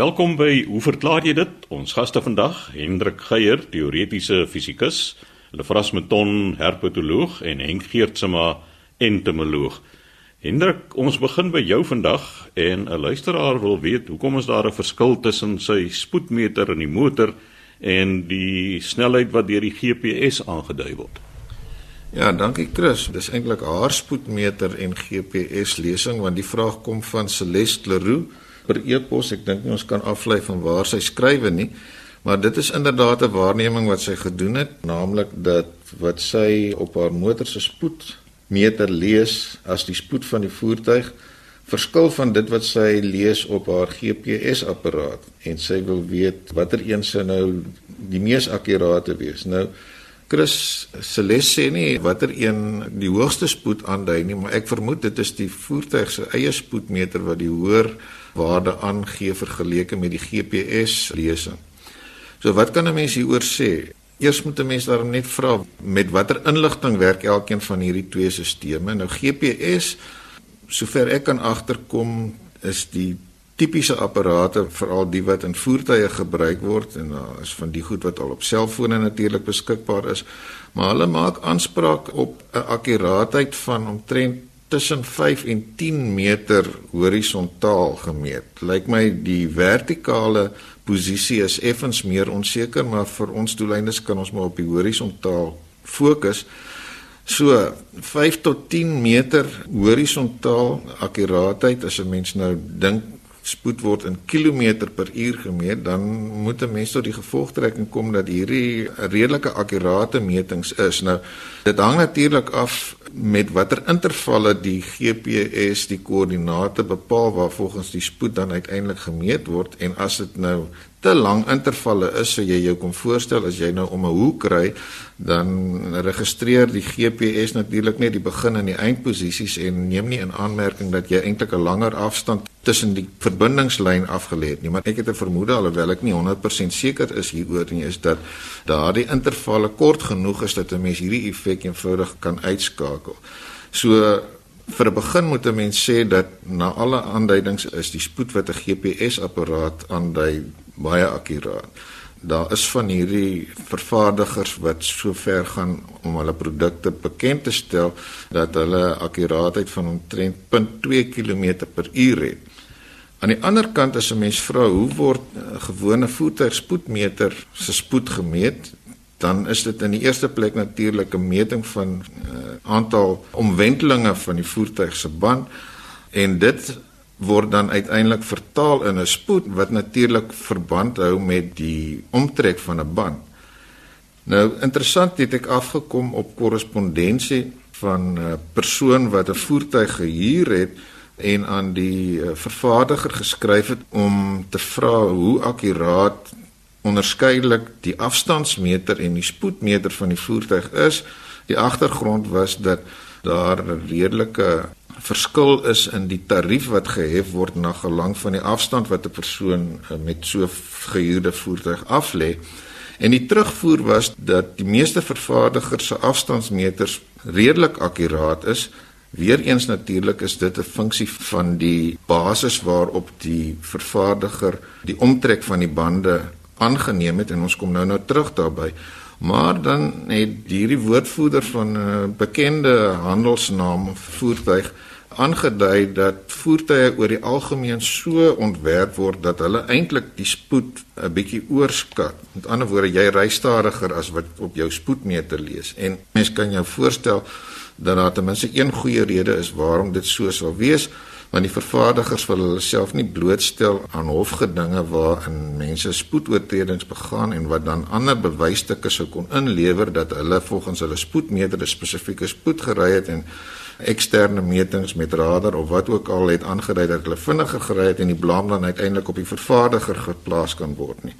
Welkom by Hoe verklaar jy dit? Ons gaste vandag, Hendrik Geier, teoretiese fisikus, Lefras Meton, herpetoloog en Henk Geertsma, entomoloog. Hendrik, ons begin by jou vandag en 'n luisteraar wil weet hoekom is daar 'n verskil tussen sy spoedmeter in die motor en die snelheid wat deur die GPS aangedui word? Ja, dankie Chris. Dis eintlik haar spoedmeter en GPS lesing want die vraag kom van Celeste Leroux per e-pos. Ek dink nie ons kan aflei van waar sy skrywe nie. Maar dit is inderdaad 'n waarneming wat sy gedoen het, naamlik dat wat sy op haar motor se spoedmeter lees as die spoed van die voertuig verskil van dit wat sy lees op haar GPS apparaat en sy wil weet watter een sou nou die mees akkurate wees. Nou Chris Celeste sê nie watter een die hoogste spoed aandui nie, maar ek vermoed dit is die voertuig se eie spoedmeter wat die hoër waarde aangee vergeleke met die GPS lesing. So wat kan 'n mens hieroor sê? Eers moet 'n mens daar net vra met watter inligting werk elkeen van hierdie twee stelsels? Nou GPS, sover ek kan agterkom, is die tipiese apparate veral die wat in voertuie gebruik word en daar is van die goed wat al op selfone natuurlik beskikbaar is maar hulle maak aanspraak op 'n akkuraatheid van omtrent tussen 5 en 10 meter horisontaal gemeet. Lyk my die vertikale posisie is effens meer onseker, maar vir ons doeleindes kan ons maar op die horisontaal fokus. So 5 tot 10 meter horisontaal akkuraatheid as 'n mens nou dink spoed word in kilometer per uur gemeet, dan moet 'n mens tot die gevolgtrekking kom dat hierdie redelike akkurate metings is. Nou dit hang natuurlik af met watter intervalle die GPS die koördinate bepaal waar volgens die spoed dan uiteindelik gemeet word en as dit nou te lang intervalle is so jy jou kom voorstel as jy nou om 'n hoek ry dan registreer die GPS natuurlik net die begin en die eindposisies en neem nie in aanmerking dat jy eintlik 'n langer afstand tussen die verbindingslyn afgelê het nie maar ek het 'n vermoede alhoewel ek nie 100% seker is hieroor nie is dat daardie intervalle kort genoeg is dat 'n mens hierdie effek eenvoudig kan uitskakel. So vir 'n begin moet 'n mens sê dat na alle aanduidings is die spoed wat 'n GPS-apparaat aandui baie akkuraat. Daar is van hierdie vervaardigers wat so ver gaan om hulle produkte bekend te stel dat hulle akkuraatheid van omtrent 0.2 km/h het. Aan die ander kant as 'n mens vra hoe word 'n gewone voertuigspoedmeter se spoed gemeet, dan is dit in die eerste plek natuurlik 'n meting van uh, eh, aantal omwentelinge van die voertuig se band en dit word dan uiteindelik vertaal in 'n spoed wat natuurlik verband hou met die omtrek van 'n band. Nou interessant het ek afgekom op korrespondensie van 'n persoon wat 'n voertuig gehuur het en aan die eh, vervaardiger geskryf het om te vra hoe akkuraat onderskeidelik die afstandsmeter en die spoedmeter van die voertuig is. Die agtergrond was dat daar 'n redelike verskil is in die tarief wat gehef word na gelang van die afstand wat 'n persoon eh, met so gehuurde voertuig af lê. En die terugvoer was dat die meeste vervaardigers se afstandsmeters redelik akkuraat is. Weereens natuurlik is dit 'n funksie van die basis waarop die vervaardiger die omtrek van die bande aangeneem het en ons kom nou nou terug daarby. Maar dan het hierdie woordvoerder van 'n uh, bekende handelsnaam voertuig aangedui dat voertuie oor die algemeen so ontwerp word dat hulle eintlik die spoed 'n bietjie oorskat. Met ander woorde, jy ry stadiger as wat op jou spoedmeter lees. En mens kan jou voorstel dat daar ten minste een goeie rede is waarom dit so sal wees want die vervaardigers wil hulle self nie blootstel aan hofgedinge waarin mense spoedoortredings begaan en wat dan ander bewysstukke sou kon inlewer dat hulle volgens hulle spoedmeter 'n spesifieke spoed gery het en eksterne metings met radar of wat ook al het aangedui dat hulle vinniger gery het en die blame dan uiteindelik op die vervaardiger geplaas kan word nie.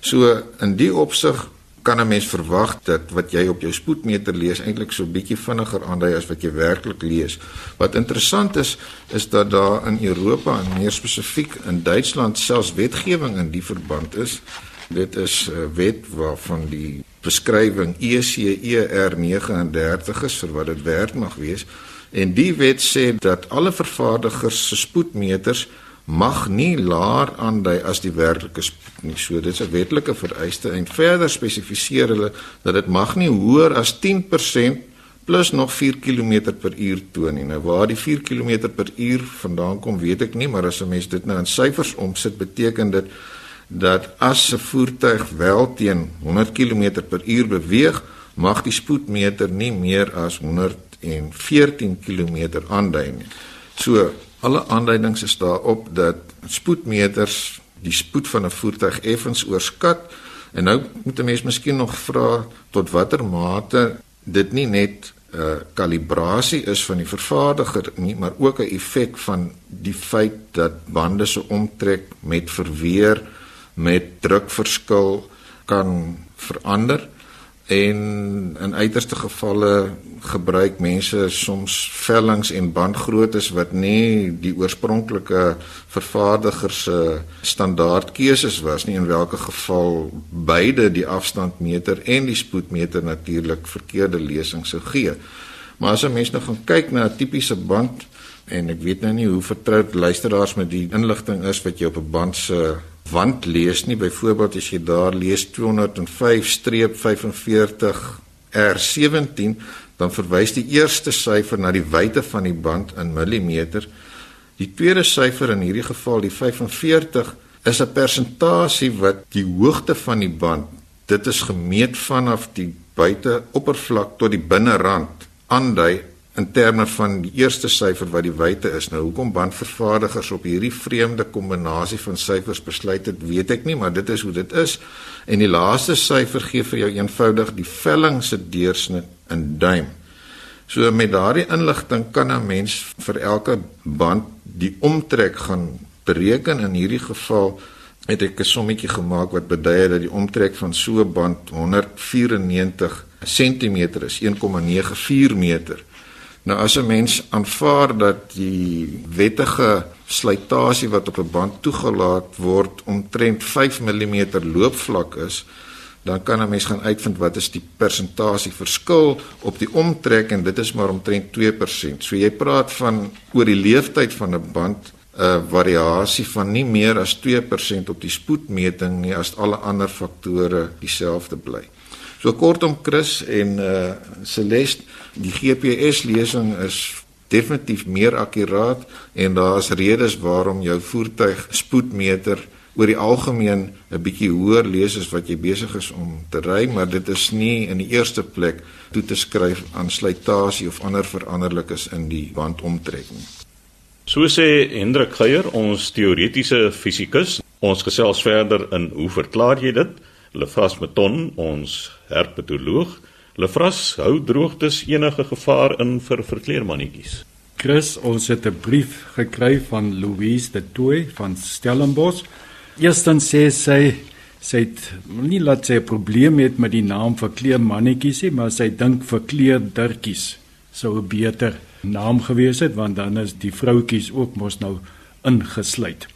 So in die opsig kan 'n mens verwag dat wat jy op jou spoedmeter lees eintlik so bietjie vinniger aandui as wat jy werklik lees. Wat interessant is, is dat daar in Europa en meer spesifiek in Duitsland selfs wetgewing in die verband is. Dit is 'n wet waarvan die beskrywing ECER 39 is vir wat dit werd mag wees. En die wet sê dat alle vervaardigers se spoedmeters mag nie laer aandui as die werklike nie. So dit is 'n wetlike vereiste en verder spesifiseer hulle dat dit mag nie hoër as 10% plus nog 4 km per uur toon nie. Nou waar die 4 km per uur vandaan kom, weet ek nie, maar as 'n mens dit nou in syfers omsit, beteken dit dat as 'n voertuig wel teen 100 km per uur beweeg, mag die spoedmeter nie meer as 114 km aandui nie. So alle aanduidings is daarop dat spoedmeters die spoed van 'n voertuig effens oorskat. En nou moet 'n mens miskien nog vra tot watter mate dit nie net 'n uh, kalibrasie is van die vervaardiger nie maar ook 'n effek van die feit dat bande se omtrek met verweer met drukverskil kan verander en in uiterste gevalle gebruik mense soms vellings en bandgroottes wat nie die oorspronklike vervaardiger se standaard keuses was nie in watter geval beide die afstandmeter en die spoedmeter natuurlik verkeerde lesings sou gee. Maar as 'n mens nou gaan kyk na 'n tipiese band en ek weet nou nie hoe vertroud luisteraars met die inligting is wat jy op 'n band se wand lees nie. Byvoorbeeld as jy daar lees 205-45 R17, dan verwys die eerste syfer na die wyte van die band in millimeter. Die tweede syfer in hierdie geval, die 45, is 'n persentasie wat die hoogte van die band, dit is gemeet vanaf die buite oppervlak tot die binnerand aandui in terme van die eerste syfer wat die wyte is. Nou hoekom bandvervaardigers op hierdie vreemde kombinasie van syfers besluit het, weet ek nie, maar dit is hoe dit is. En die laaste syfer gee vir jou eenvoudig die velling se deursnit in duim. So met daardie inligting kan 'n mens vir elke band die omtrek gaan bereken. In hierdie geval het ek 'n sommetjie gemaak wat bedui dat die omtrek van so 'n band 194 cm is, 1,94 meter. Nou as 'n mens aanvaar dat die wettige slytasie wat op 'n band toegelaat word omtrent 5 mm loopvlak is, dan kan 'n mens gaan uitvind wat is die persentasie verskil op die omtrek en dit is maar omtrent 2%. So jy praat van oor die lewensduur van 'n band 'n variasie van nie meer as 2% op die spoedmeting nie as alle ander faktore dieselfde bly. So kortom Chris en uh Celeste, die GPS lesing is definitief meer akkuraat en daar's redes waarom jou voertuig spoedmeter oor die algemeen 'n bietjie hoër lees as wat jy besig is om te ry, maar dit is nie in die eerste plek toe te skryf aan slytasie of ander veranderlikes in die bandomtrek nie. So sê Hendrik Geier, ons teoretiese fisikus, ons gesels verder in hoe verklaar jy dit? Lefras Meton, ons herpetoloog. Lefras, hou droogtes enige gevaar in vir verkleermannetjies? Chris, ons het 'n brief gekry van Louise de Tooi van Stellenbosch. Eerstens sê sy sy het nie laat sy 'n probleem het met die naam verkleermannetjies nie, maar sy dink verkleerdertjies sou 'n beter naam gewees het want dan is die vroutjies ook mos nou ingesluit.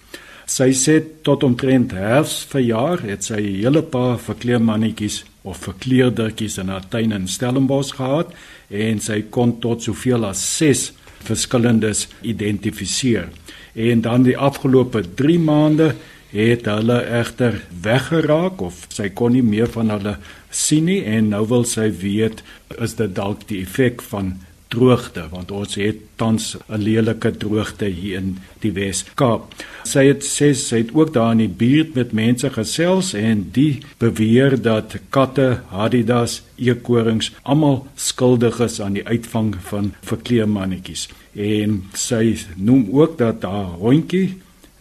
Sy sê tot omtrent herfs verjaar het sy 'n hele paar verkleermannetjies of verkleerdertjies in haar tuin in Stellenbosch gehad en sy kon tot soveel as 6 verskillendes identifiseer. En dan die afgelope 3 maande het hulle egter weggeraak of sy kon nie meer van hulle sien nie en nou wil sy weet is dit dalk die effek van droogte want ons het tans 'n lelike droogte hier in die Wes-Kaap. Sy het sê sy het ook daar in die buurt met mense gesels en die beweer dat katte, hadidas, eekorings almal skuldig is aan die uitvang van verkleermannetjies. En sy noem ook dat haar hondjie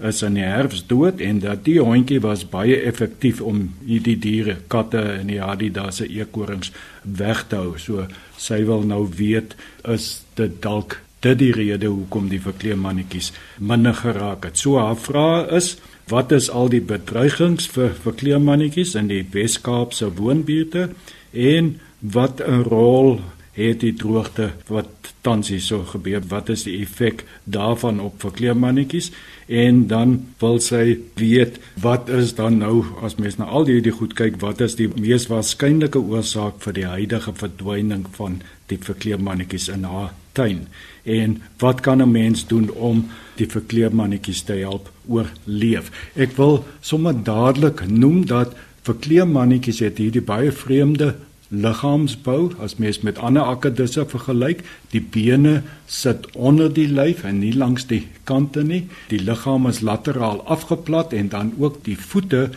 is in die herfs dood en dat die hondjie was baie effektief om hierdie diere, katte en die hadidas se eekorings weg te hou. So sy wil nou weet is dit dalk dit die rede hoekom die verkleemannetjies minder geraak het. So haar vraag is wat is al die bedreigings vir verkleemannetjies in die Wes-Kaap se woonbuurte en wat 'n rol het die droogte wat tans hier so gebeur wat is die effek daarvan op verkleemannetjies en dan wil sy weet wat is dan nou as mens na al hierdie goed kyk wat is die mees waarskynlike oorsaak vir die huidige verdwyning van die verkleermannetjies in haar tuin en wat kan 'n mens doen om die verkleermannetjies te help oorleef? Ek wil sommer dadelik noem dat verkleermannetjies het hierdie baie vreemde liggaamsbou as mens met ander akkedisse vergelyk. Die bene sit onder die lyf en nie langs die kante nie. Die liggaam is lateraal afgeplat en dan ook die voete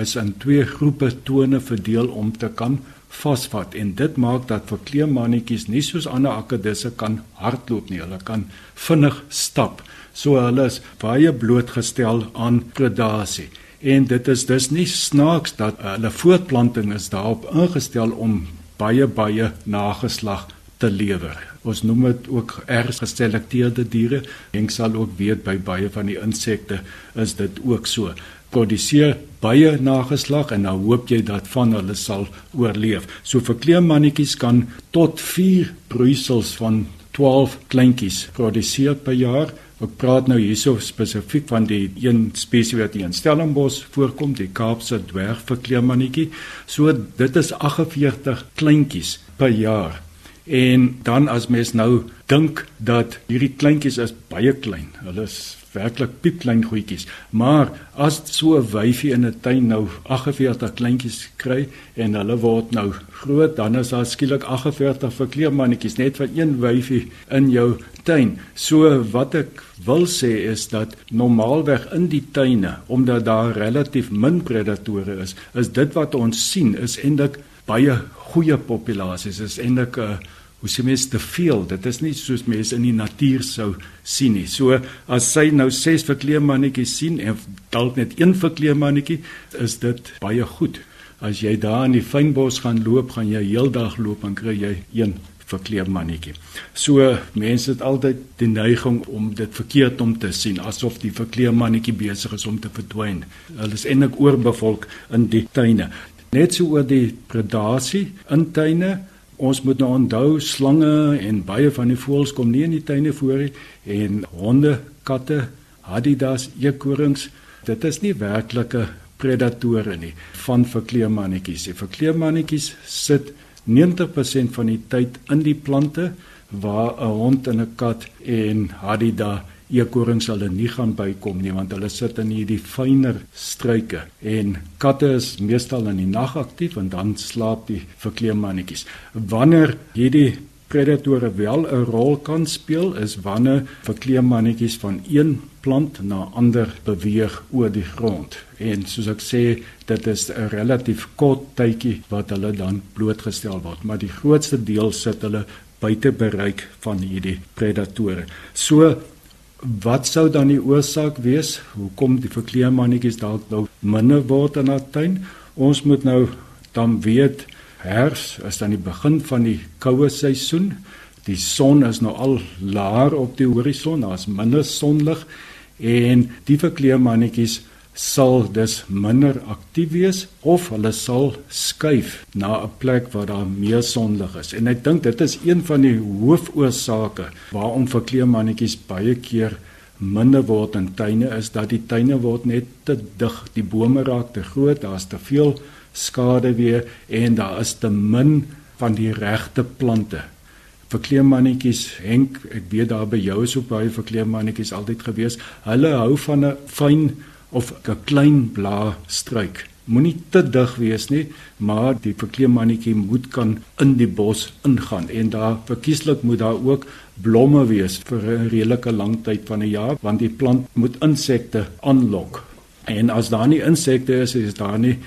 is in twee groepe tone verdeel om te kan vasvat en dit maak dat verkleemmannetjies nie soos ander akkedisse kan hardloop nie. Hulle kan vinnig stap. So hulle is baie blootgestel aan predasie. En dit is dus nie snaaks dat hulle voortplanting is daarop ingestel om baie baie nageslag te lewer. Ons noem dit ook erg geselekteerde diere. Ek sal ook weet by baie van die insekte is dit ook so produseer baie nageslag en dan hoop jy dat van hulle sal oorleef. So verkleemmannetjies kan tot 4 broeisels van 12 kleintjies produseer per jaar. Ek praat nou hierso spesifiek van die een spesies wat in Stellenbosch voorkom, die Kaapse dwergverkleemmannetjie. So dit is 48 kleintjies per jaar. En dan as mens nou dink dat hierdie kleintjies is baie klein. Hulle is werklik piepklein goedjies. Maar as so 'n wyfie in 'n tuin nou 48 kleintjies kry en hulle word nou groot, dan is daar skielik 48 verkleermannetjies net van een wyfie in jou tuin. So wat ek wil sê is dat normaalweg in die tuine, omdat daar relatief min predatore is, is dit wat ons sien is eintlik baie goeie populasies. Is eintlik 'n uh, hoe sê mens te veel. Dit is nie soos mense in die natuur sou sien nie. So as sy nou 6 verkleemmannetjies sien en dalk net een verkleemmannetjie, is dit baie goed. As jy daar in die fynbos gaan loop, gaan jy heeldag loop en kry jy een verkleemmannetjie. So mense het altyd die neiging om dit verkeerd om te sien asof die verkleemmannetjie besig is om te verdwyn. Hulle is eintlik oorbevolk in die tuine. Net so oor die predasie in tuine Ons moet nou onthou slange en baie van die voëls kom nie in die tuine voor nie en honde, katte, hadidas, eekorings, dit is nie werklike predatore nie van verkleemmannetjies. Die verkleemmannetjies sit 90% van die tyd in die plante waar 'n hond en 'n kat en hadida eekorings hulle nie gaan bykom nie want hulle sit in hierdie fynere struike en katte is meestal in die nag aktief en dan slaap die verkleemmannetjies. Wanneer hierdie predatore wel 'n rol kan speel is wanneer verkleemmannetjies van een plant na ander beweeg oor die grond. En soos ek sê, dit is 'n relatief kort tydjie wat hulle dan blootgestel word, maar die grootste deel sit hulle buite bereik van hierdie predatore. So Wat sou dan die oorsaak wees? Hoekom die verkleermannetjies dalk nou minder word in 'n tuin? Ons moet nou dan weet herfs is dan die begin van die koue seisoen. Die son is nou al laer op die horison, daar's minder sonlig en die verkleermannetjies sal dus minder aktief wees of hulle sal skuif na 'n plek waar daar meer sonlig is. En ek dink dit is een van die hoofoorsake waarom verkleemmannetjies baie keer minder word in tuine is dat die tuine word net te dig, die bome raak te groot, daar's te veel skade weer en daar is te min van die regte plante. Verkleemmannetjies, Henk, ek weet daar by jou is ook baie verkleemmannetjies altyd gewees. Hulle hou van 'n fyn of 'n klein blaarstruik. Moenie te dig wees nie, maar die verkleemmannetjie moet kan in die bos ingaan en daar verkieslik moet daar ook blomme wees vir 'n redelike lang tyd van 'n jaar want die plant moet insekte aanlok. En as daar nie insekte is, is daar nie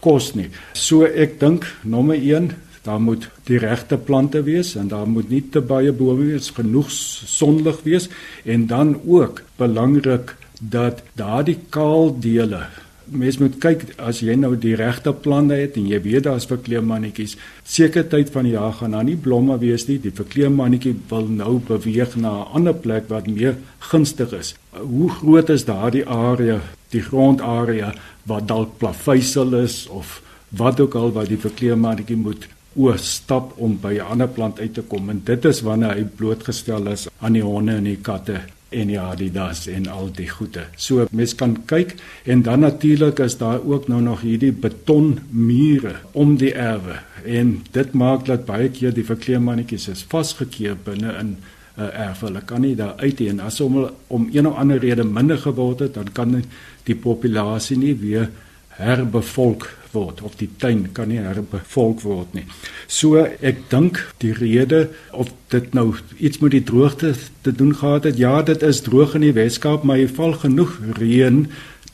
kos nie. So ek dink nommer 1 Daar moet die regte plante wees en daar moet nie te baie bome wees, genoeg sonlig wees en dan ook belangrik dat daardie kaal dele mens moet kyk as jy nou die regte planne het en jy weet daar's verkleemmannetjies seker tyd van die jaar gaan daar nie blomme wees nie. Die verkleemmannetjie wil nou beweeg na 'n ander plek wat meer gunstig is. Hoe groot is daardie area die grondarea wat dalk plaveisel is of wat ook al wat die verkleemmannetjie moet oor stap om by 'n ander plant uit te kom? En dit is wanneer hy blootgestel is aan die honde en die katte en die das en al die goede. So mens kan kyk en dan natuurlik is daar ook nou nog hierdie betonmure om die erwe en dit maak dat baie keer die verkleemmannetjies is vasgekeer binne in uh, erf. Hulle kan nie daar uit nie en as hom om een of ander rede minder geword het, dan kan die populasie nie weer herbevolk word of die tuin kan nie herbevolk word nie. So ek dink die rede of dit nou iets met die droogte te doen gehad het, ja, dit is droog in die Weskaap, maar hy val genoeg reën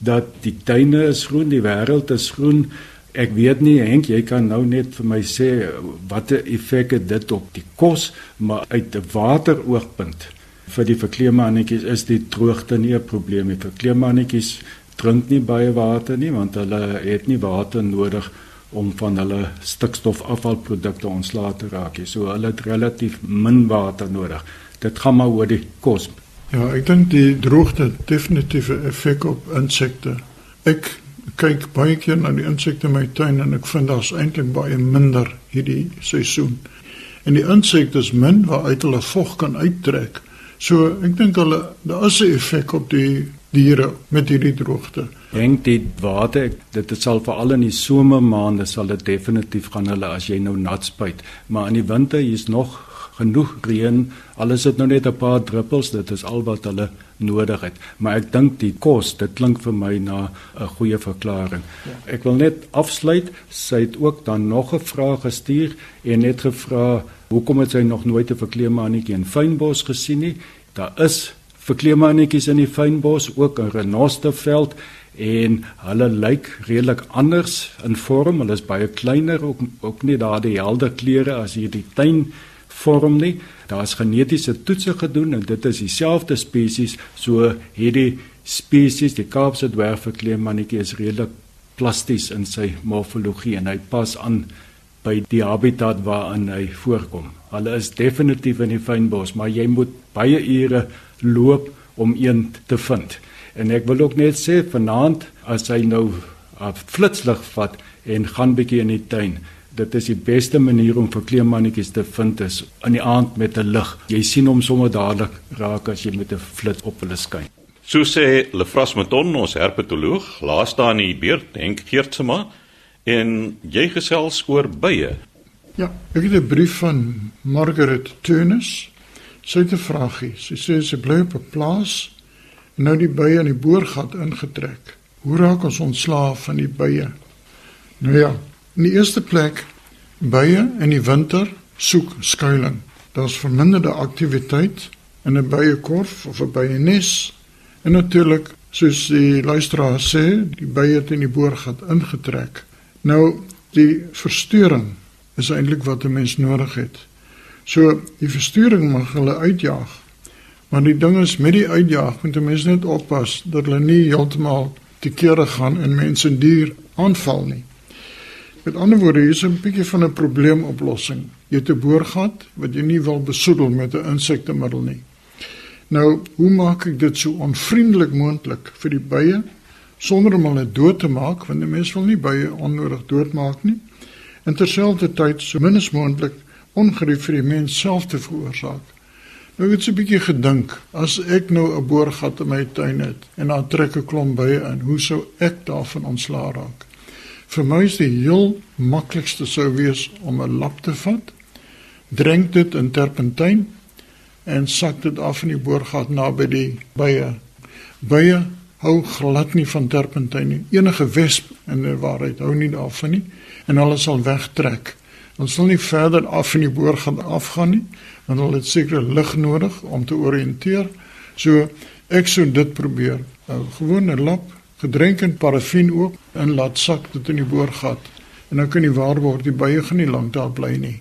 dat die tuine is groen, die wêreld is groen. Ek weet nie Henk, jy kan nou net vir my sê watter effek het dit op die kos, maar uit 'n wateroogpunt vir die verkleemannetjies is die droogte nie 'n probleem nie. Verkleemannetjies drink nie baie water nie want hulle het nie water nodig om van hulle stikstofafvalprodukte ontslae te raak. So hulle het relatief min water nodig. Dit gaan maar oor die kos. Ja, ek dink die droogte 'n effek op insekte. Ek kyk baie keer na die insekte in my tuin en ek vind daar's eintlik baie minder hierdie seisoen. En die insekte is min waar uit hulle vog kan uittrek. So ek dink hulle daar is 'n effek op die diere met hierdie droogte. Dink dit water, dit sal veral in die somermaande sal dit definitief gaan hulle as jy nou nat spuit, maar in die winter hier's nog genoeg reën. Alles het nou net 'n paar druppels, dit is al wat hulle nodig het. Maar ek dink die kos, dit klink vir my na 'n goeie verklaring. Ja. Ek wil net afsluit. Sy het ook dan nog 'n vraag gestuur en net gevra hoekom het sy nog nooit 'n verkleemannetjie in fynbos gesien nie? Daar is verkleemannetjies in die fynbos, ook in renosteveld en hulle lyk redelik anders in vorm. Hulle is baie kleiner ook ook nie daardie helder kleure as hierdie tuin vorm nie. Daar's genetiese toetse gedoen en dit is dieselfde spesies, so hierdie spesies, die Kaapse dwergverkleemmannetjie is redelik plasties in sy morfologie en hy pas aan by die habitat waarin hy voorkom. Hulle is definitief in die fynbos, maar jy moet baie ure loop om een te vind. En ek wil ook net sê vanaand as hy nou 'n flitslig vat en gaan bietjie in die tuin, dit is die beste manier om vir kleemannetjies te vind is in die aand met 'n lig. Jy sien hom sommer dadelik raak as jy met 'n flits op hulle skyn. So sê Lefras Maton, ons herpetoloog, laaste aan die beurt, Henk Geertsma, en jy gesels oor bye. Ja, ek het 'n brief van Margaret Turnus. Sy het 'n vragie. Sy sê sy bly op 'n plaas en nou die bye in die boorgat ingetrek. Hoe raak ons ontslaaf van die bye? Nou ja, In die eerste plek bye in die winter soek skuilings. Daar's verminderde aktiwiteit in 'n byekorf of 'n byenes en natuurlik soos die luisteraar sê, die bye het in die boorgat ingetrek. Nou die verstoring is eintlik wat 'n mens nodig het. So die verstoring mag hulle uitjaag. Maar die ding is met die uitjaag moet 'n mens net oppas dat hulle nie heeltemal te kere gaan en mense en dier aanval nie. Met ander woorde, hier is 'n bietjie van 'n probleemoplossing. Jy het 'n boorgat wat jy nie wil besoedel met 'n insektemiddel nie. Nou, hoe maak ek dit so onvriendelik moontlik vir die bye sonder om hulle dood te maak, want 'n mens wil nie bye onnodig doodmaak nie. En terselfdertyd so min as moontlik ongerief vir die mens self te veroorsaak. Nou het ek 'n bietjie gedink, as ek nou 'n boorgat in my tuin het en daar trek 'n klomp bye in, hoe sou ek daarvan ontslaa raak? Vir my is die heel maklikste sou wees om 'n lap te vat, drink dit in terpentyn en sak dit af in die boorgat naby die bye. Bye hou glad nie van terpentyn nie. Enige wesp in die waarheid hou nie daarvan nie en hulle sal wegtrek. Ons sal nie verder af in die boorgat afgaan nie, want hulle het seker lig nodig om te orienteer. So ek sou dit probeer. 'n Gewone lap gedrink in parafin ook en laat sak dit in die boorgat en dan kan jy waar word die bye gaan nie lank daar bly nie.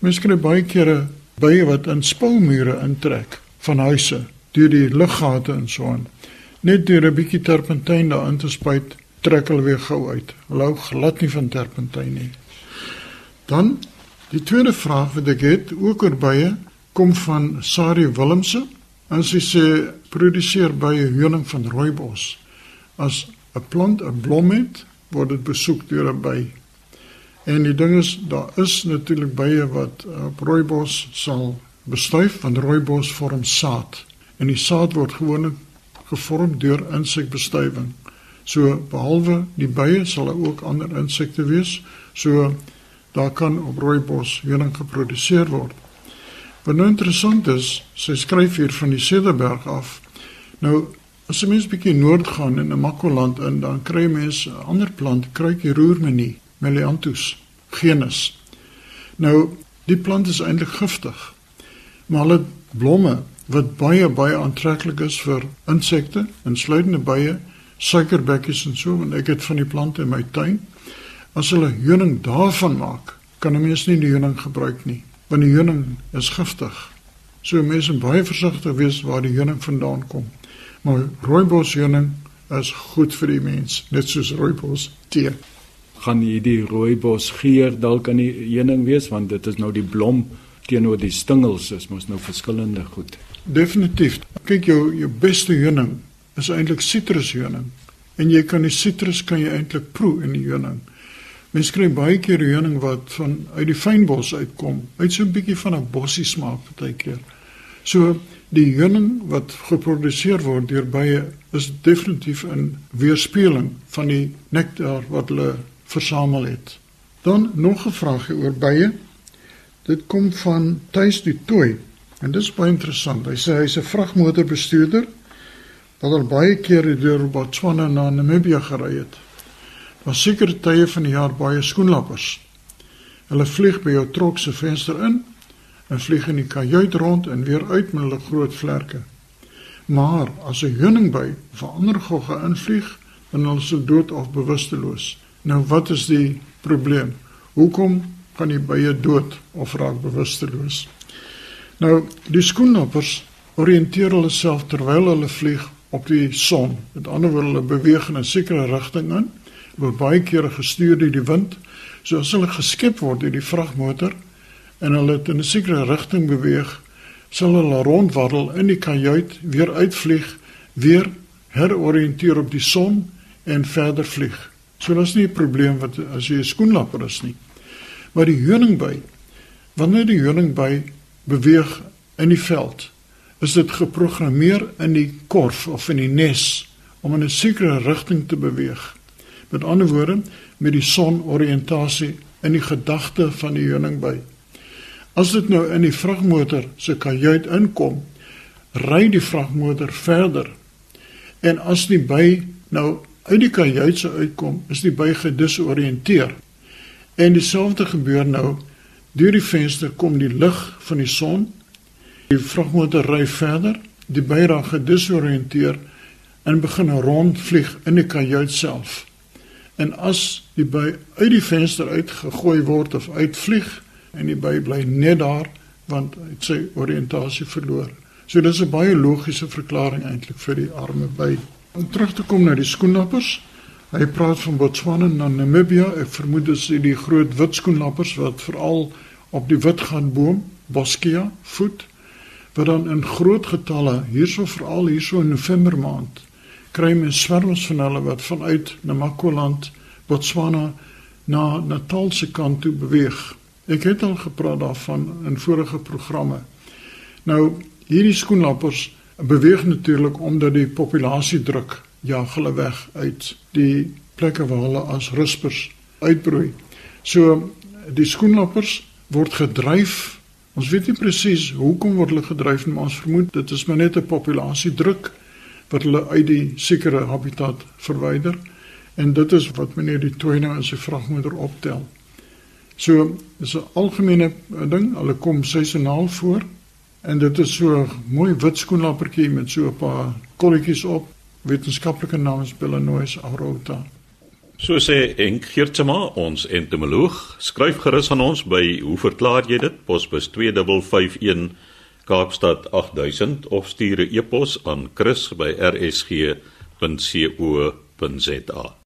Mens kry baie kere bye wat in spoumure intrek van huise deur die luggate en so aan. Net deur 'n bietjie terpentyn daarin te spuit, trek hulle weer gou uit. Hulle hou glad nie van terpentyn nie. Dan die tweede vraag wat ek het, ook oor bye, kom van Sari Willemse. En sy sê produseer bye honing van rooibos. As 'n plant 'n blom het, word dit besoek deur 'n by. En die ding is, daar is natuurlik bye wat op rooibos sal bestuif, want rooibos vorm saad. En die saad word gewoonlik gevorm deur insekbestuiving. So behalwe die bye sal daar ook ander insekte wees. So daar kan op rooibos honing geproduseer word. Wat nou interessant is, sy skryf hier van die Cederberg af. Nou as jy mens bietjie noord gaan in 'n Makwaland in, dan kry mense 'n ander plant, kruikie roermenie, Melianthus genus. Nou, die plant is eintlik giftig. Maar hulle blomme wat baie baie aantreklik is vir insekte, insluitende bye, suikerbekkies en so, want ek het van die plante in my tuin. As hulle honing daarvan maak, kan 'n mens nie die honing gebruik nie, want die honing is giftig. So mense moet baie versigtig wees waar die honing vandaan kom. Maar rooibos honing is goed vir die mens, net soos rooibos tee. Gaan hierdie rooibos geur dalk aan die heuning wees want dit is nou die blom teenoor die stingels is mos nou verskillende goed. Definitief. Kyk jou jou beste honing is eintlik sitrushoning. En jy kan die sitrus kan jy eintlik proe in die honing. Mens kry baie keer honing wat van uit die fynbos uitkom. Uit so 'n bietjie van 'n bossie smaak partykeer. So die honing wat geproduseer word deur bye is definitief 'n weerspieëling van die nektar wat hulle versamel het. Dan nog 'n vraagie oor bye. Dit kom van Tuis die Tooi en dit is baie interessant. Hy sê hy's 'n vragmotorbestuurder wat al baie kere deur Botswana na Namibië gery het. Daar seker tye van die jaar baie skoenlappers. Hulle vlieg by jou trok se venster in en vlieg in die kajuit rond en weer uit met hulle groot vlerke. Maar as 'n honingby of 'n ander gogga invlieg, dan hulle se dood of bewusteloos. Nou wat is die probleem? Hoekom gaan die bye dood of raak bewusteloos? Nou, die skoenlappers oriënteer hulle self terwyl hulle vlieg op die son. Met ander woorde, hulle beweeg in 'n sekere rigting in word baie kere gestuur deur die wind. So as hulle geskep word deur die vragmotor en hulle in 'n sekere rigting beweeg, sal hulle rondwaddel in die kajuit, weer uitvlieg, weer heroriënteer op die son en verder vlieg. So dis nie 'n probleem wat as jy 'n skoenlapper is nie. Maar die honingby, wanneer die honingby beweeg in die veld, is dit geprogrammeer in die korf of in die nes om in 'n sekere rigting te beweeg. Met ander woorde, met die sonoriëntasie in die gedagte van die honingby. As dit nou in die vragmotor se kajuit inkom, ry die vragmotor verder. En as die by nou uit die kajuit se uitkom, is die by gedisoriënteer. En dieselfde gebeur nou deur die venster kom die lig van die son. Die vragmotor ry verder, die by raak gedisoriënteer en begin rondvlieg in die kajuit self. En as die by uit die venster uitgegooi word of uitvlieg en die by bly net daar want hy sy oriëntasie verloor. So dis 'n baie logiese verklaring eintlik vir die arme by. Om terug te kom na die skoenlappers. Hy praat van Botswana na Namibia. Ek vermoed dis die groot wit skoenlappers wat veral op die witgaanboom Boskia voed wat dan in groot getalle hierso veral hierso in November maand kry men swerms van hulle wat vanuit Namakoland, Botswana na Natal se kant toe beweeg. Ek het al gepraat daarvan in vorige programme. Nou hierdie skoenlappers beweeg natuurlik omdat die populasiedruk jaag hulle weg uit die plekke waar hulle as ruspers uitbroei. So die skoenlappers word gedryf. Ons weet nie presies hoekom word hulle gedryf nie, maar ons vermoed dit is maar net 'n populasiedruk wat hulle uit die sekere habitat verwyder en dit is wat meneer die Toyne in sy vragmotor optel. So is 'n algemene eh, ding, hulle kom seisoonaal voor en dit is so 'n mooi wit skoenlappertjie met so 'n paar kolletjies op. Wetenskaplike naam is Bellanois aurota. So sê Enk Geertsma, ons entomoloog, skryf gerus aan ons by hoe verklaar jy dit? Posbus 2551 Kaapstad 8000 of stuur 'n e-pos aan chris@rsg.co.za